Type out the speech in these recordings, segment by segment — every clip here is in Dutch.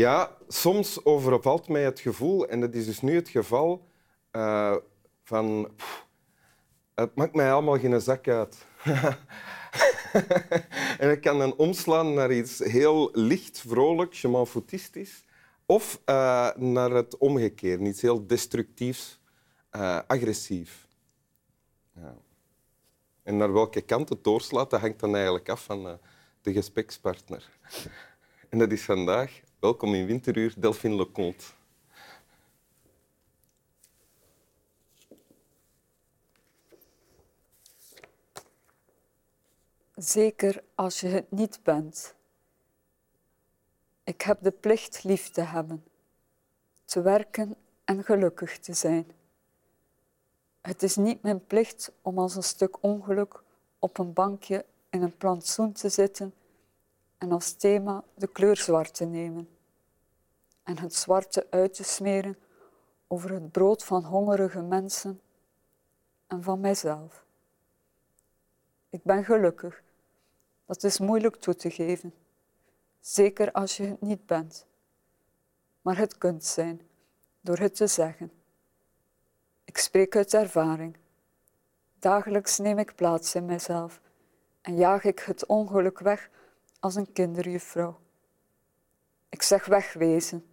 Ja, soms overvalt mij het gevoel, en dat is dus nu het geval, uh, van... Het maakt mij allemaal geen zak uit. en ik kan dan omslaan naar iets heel licht, vrolijk, chemanfoutistisch. Of uh, naar het omgekeerde, iets heel destructiefs, uh, agressief. Ja. En naar welke kant het doorslaat, dat hangt dan eigenlijk af van de gesprekspartner. en dat is vandaag, welkom in Winteruur, Delphine Leconte. Zeker als je het niet bent. Ik heb de plicht lief te hebben, te werken en gelukkig te zijn. Het is niet mijn plicht om als een stuk ongeluk op een bankje in een plantsoen te zitten en als thema de kleur zwart te nemen en het zwarte uit te smeren over het brood van hongerige mensen en van mijzelf. Ik ben gelukkig. Dat is moeilijk toe te geven, zeker als je het niet bent. Maar het kunt zijn door het te zeggen. Ik spreek uit ervaring. Dagelijks neem ik plaats in mijzelf en jaag ik het ongeluk weg als een kinderjuffrouw. Ik zeg wegwezen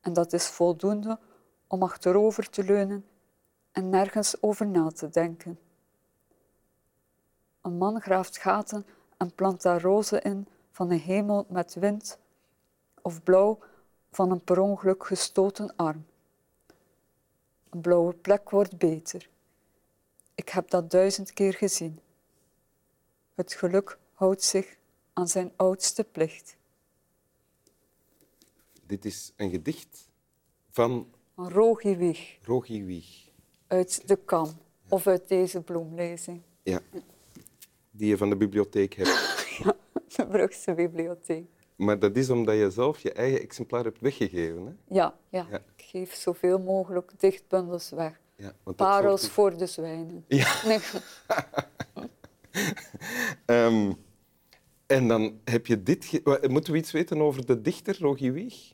en dat is voldoende om achterover te leunen en nergens over na te denken. Een man graaft gaten en plant daar rozen in van een hemel met wind of blauw van een per ongeluk gestoten arm. Een blauwe plek wordt beter. Ik heb dat duizend keer gezien. Het geluk houdt zich aan zijn oudste plicht. Dit is een gedicht van... Van Rogi Wieg. Rogi Wieg. Uit de kam of uit deze bloemlezing. Ja, die je van de bibliotheek hebt. ja, de Brugse bibliotheek. Maar dat is omdat je zelf je eigen exemplaar hebt weggegeven, hè? Ja, ja. ja. ik geef zoveel mogelijk dichtbundels weg. Ja, Parels voor de zwijnen. Ja. Nee. um, en dan heb je dit... Moeten we iets weten over de dichter, Rogi Wieg?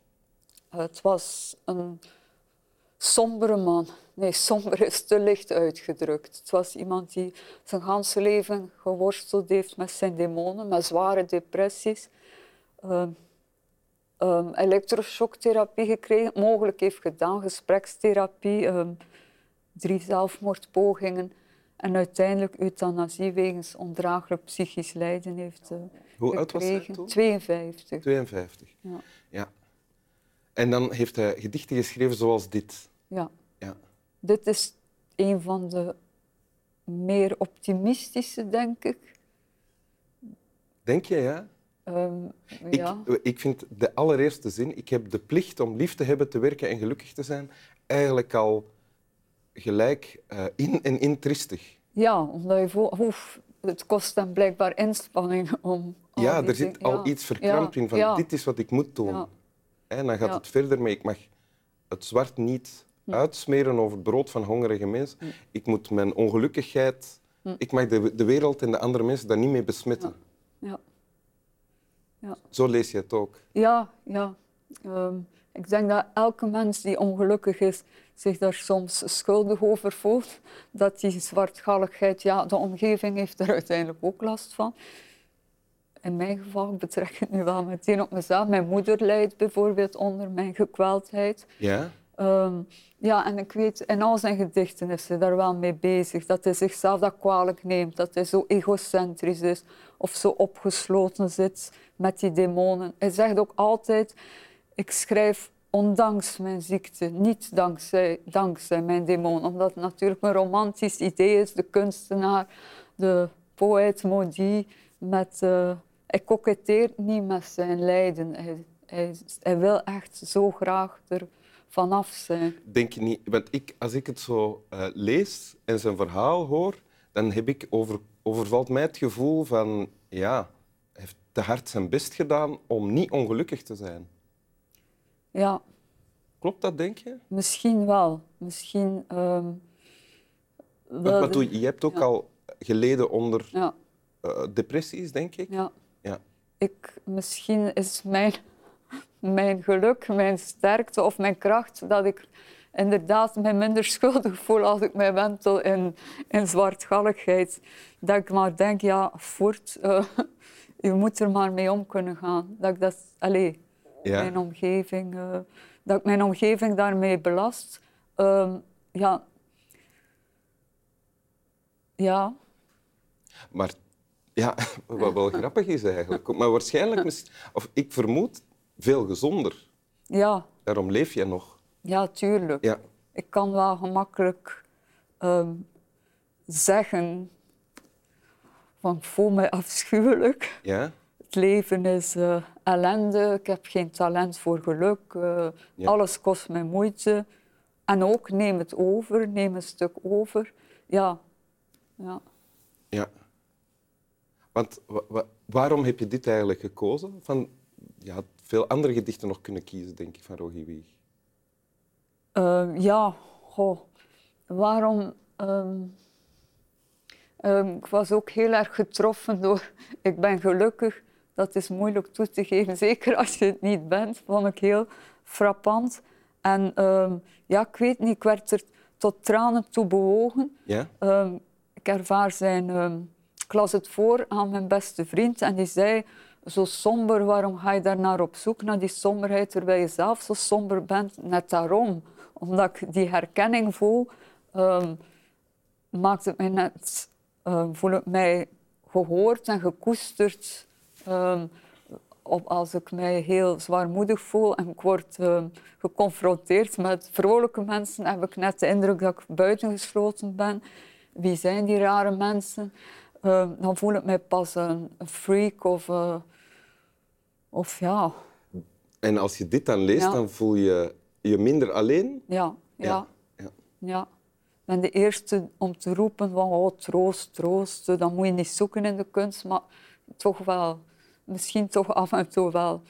Het was een sombere man. Nee, somber is te licht uitgedrukt. Het was iemand die zijn hele leven geworsteld heeft met zijn demonen, met zware depressies. Um, elektroshocktherapie gekregen, mogelijk heeft gedaan, gesprekstherapie, um, drie zelfmoordpogingen en uiteindelijk euthanasie wegens ondraaglijk psychisch lijden heeft uh, Hoe oud was hij toen? 52. 52. Ja. ja. En dan heeft hij gedichten geschreven zoals dit. Ja. ja. Dit is een van de meer optimistische, denk ik. Denk je, ja? Um, ik, ja. ik vind de allereerste zin, ik heb de plicht om lief te hebben, te werken en gelukkig te zijn, eigenlijk al gelijk uh, in en in tristig. Ja, omdat je voelt, het kost dan blijkbaar inspanning om... Ja, er zit al iets verkrampt in van dit is wat ik moet doen. En dan gaat het verder mee. Ik mag het zwart niet uitsmeren over het brood van hongerige mensen. Ik moet mijn ongelukkigheid... Ik mag de, de wereld en de andere mensen daar niet mee besmetten. Ja. Ja. Zo lees je het ook. Ja, ja. Um, ik denk dat elke mens die ongelukkig is, zich daar soms schuldig over voelt. Dat die zwartgalligheid, ja, de omgeving heeft er uiteindelijk ook last van. In mijn geval betrek ik het nu wel meteen op mezelf. Mijn moeder lijdt bijvoorbeeld onder mijn gekweldheid. Ja? Um, ja, en ik weet, in al zijn gedichten is hij daar wel mee bezig. Dat hij zichzelf dat kwalijk neemt, dat hij zo egocentrisch is of zo opgesloten zit met die demonen. Hij zegt ook altijd, ik schrijf ondanks mijn ziekte, niet dankzij, dankzij mijn demon. Omdat het natuurlijk een romantisch idee is, de kunstenaar, de poëet Maudit, met... Uh, hij koketteert niet met zijn lijden. Hij, wil echt zo graag er vanaf zijn. Denk je niet, want ik, als ik het zo uh, lees en zijn verhaal hoor, dan heb ik over, overvalt mij het gevoel van, ja, hij heeft te hard zijn best gedaan om niet ongelukkig te zijn. Ja. Klopt dat, denk je? Misschien wel. Misschien... Wel doe je? hebt ook al geleden onder ja. uh, depressies, denk ik. Ja. ja. Ik, misschien is mijn mijn geluk, mijn sterkte of mijn kracht, dat ik inderdaad mij minder schuldig voel als ik mij wentel in, in zwartgalligheid. Dat ik maar denk, ja, voort, uh, je moet er maar mee om kunnen gaan. Dat ik dat, allez, ja. mijn omgeving, uh, dat ik mijn omgeving daarmee belast. Uh, ja. Ja. Maar ja, wat wel grappig is eigenlijk. Maar waarschijnlijk, of ik vermoed, veel gezonder. Ja. Daarom leef je nog. Ja, tuurlijk. Ja. Ik kan wel gemakkelijk um, zeggen van ik voel me afschuwelijk. Ja. Het leven is uh, ellende, ik heb geen talent voor geluk, uh, ja. alles kost me moeite. En ook neem het over, neem een stuk over. Ja. Ja. ja. Want waarom heb je dit eigenlijk gekozen? Van, je had veel andere gedichten nog kunnen kiezen, denk ik, van Rogi Wieg. Uh, ja, goh. waarom... Um, um, ik was ook heel erg getroffen door... Ik ben gelukkig, dat is moeilijk toe te geven, zeker als je het niet bent, vond ik heel frappant. En um, ja, ik weet niet, ik werd er tot tranen toe bewogen. Ja? ik ervaar zijn ik las het voor aan mijn beste vriend en die zei, zo somber, waarom ga je daar naar op zoek, naar die somberheid, terwijl je zelf zo somber bent? Net daarom, omdat ik die herkenning voel, maakt het mij net, voel ik mij gehoord en gekoesterd. Um, op, als ik mij heel zwaarmoedig voel en ik word geconfronteerd met vrolijke mensen, heb ik net de indruk dat ik buitengesloten ben. Wie zijn die rare mensen? uh, dan voel ik mij pas een, freak of, uh, of ja. En als je dit dan leest, dan voel je je minder alleen? Ja, ja. ja. ja. Ik ben de eerste om te roepen van oh, troost, troost. Dan moet je niet zoeken in de kunst, maar toch wel. Misschien toch af en toe wel.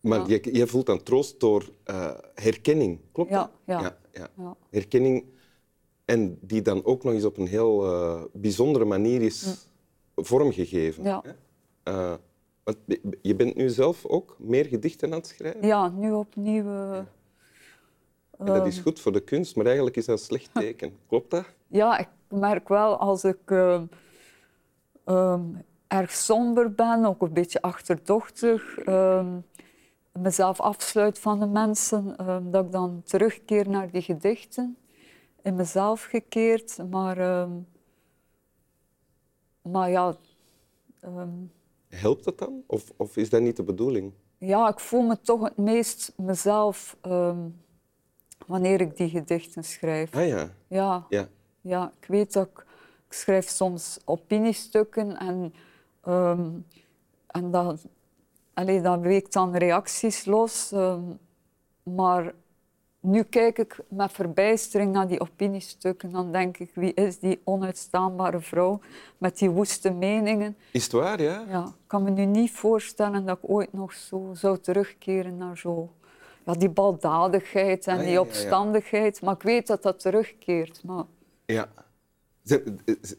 Maar je, je, voelt dan troost door uh, herkenning, klopt ja, dat? Ja. Ja, ja. Herkenning en die dan ook nog eens op een heel uh, bijzondere manier is vormgegeven. Ja. Uh, want je bent nu zelf ook meer gedichten aan het schrijven? Ja, nu opnieuw. En dat is goed voor de kunst, maar eigenlijk is dat een slecht teken. Klopt dat? Ja, ik merk wel als ik um, erg somber ben, ook een beetje achterdochtig, um, mezelf afsluit van de mensen, um, dat ik dan terugkeer naar die gedichten in mezelf gekeerd, maar, uh, maar ja. Helpt dat dan? Of, of is dat niet de bedoeling? Ja, ik voel me toch het meest mezelf wanneer ik die gedichten schrijf. Ah ja. Ja. ja. ja ik weet dat ik, ik schrijf soms opiniestukken en, um, en dat, allee, dat weekt dan reacties los. maar nu kijk ik met verbijstering naar die opiniestukken. Dan denk ik, wie is die onuitstaanbare vrouw met die woeste meningen? Is het waar, ja? Ja, ik kan me nu niet voorstellen dat ik ooit nog zo zou terugkeren naar zo... Ja, die baldadigheid en Ah, ja, die ja, ja. opstandigheid. Maar ik weet dat dat terugkeert. Maar Ja.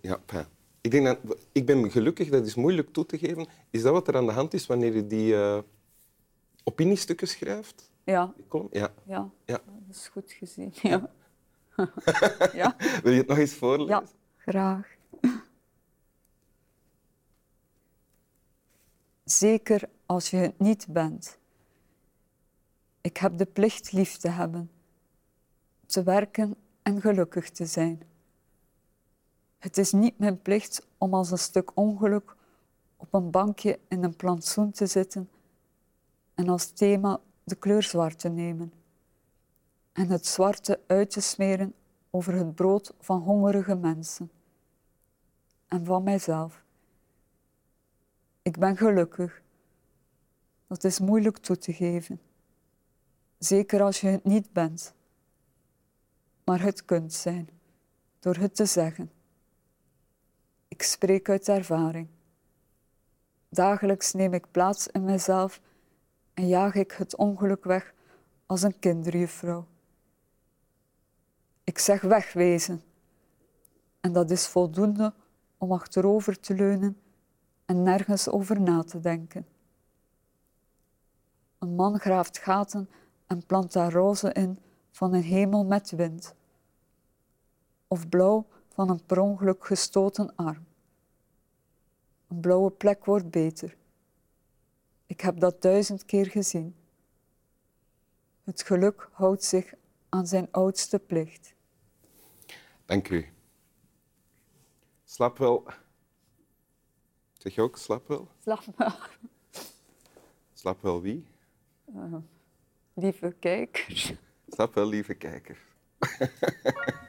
Ja. Ik, denk dat, ik ben gelukkig, dat is moeilijk toe te geven. Is dat wat er aan de hand is wanneer je die eh, opiniestukken schrijft? ja, column? Ja. ja, ja. dat is goed gezien. Ja, ja. Wil je het nog eens voorlezen? ja graag. Zeker als je het niet bent. Ik heb de plicht lief te hebben, te werken en gelukkig te zijn. Het is niet mijn plicht om als een stuk ongeluk op een bankje in een plantsoen te zitten en als thema de kleur zwart te nemen en het zwarte uit te smeren over het brood van hongerige mensen en van mijzelf. Ik ben gelukkig. Dat is moeilijk toe te geven, zeker als je het niet bent, maar het kunt zijn door het te zeggen. Ik spreek uit ervaring. Dagelijks neem ik plaats in mezelf en jaag ik het ongeluk weg als een kinderjuffrouw. Ik zeg wegwezen en dat is voldoende om achterover te leunen en nergens over na te denken. Een man graaft gaten en plant daar rozen in van een hemel met wind. Of blauw van een per ongeluk gestoten arm. Een blauwe plek wordt beter. Ik heb dat duizend keer gezien. Het geluk houdt zich aan zijn oudste plicht. Dank u. Slap wel. Zeg je ook slap wel? Slag me, Slap wel wie? lieve kijkers. Slap wel, lieve kijker.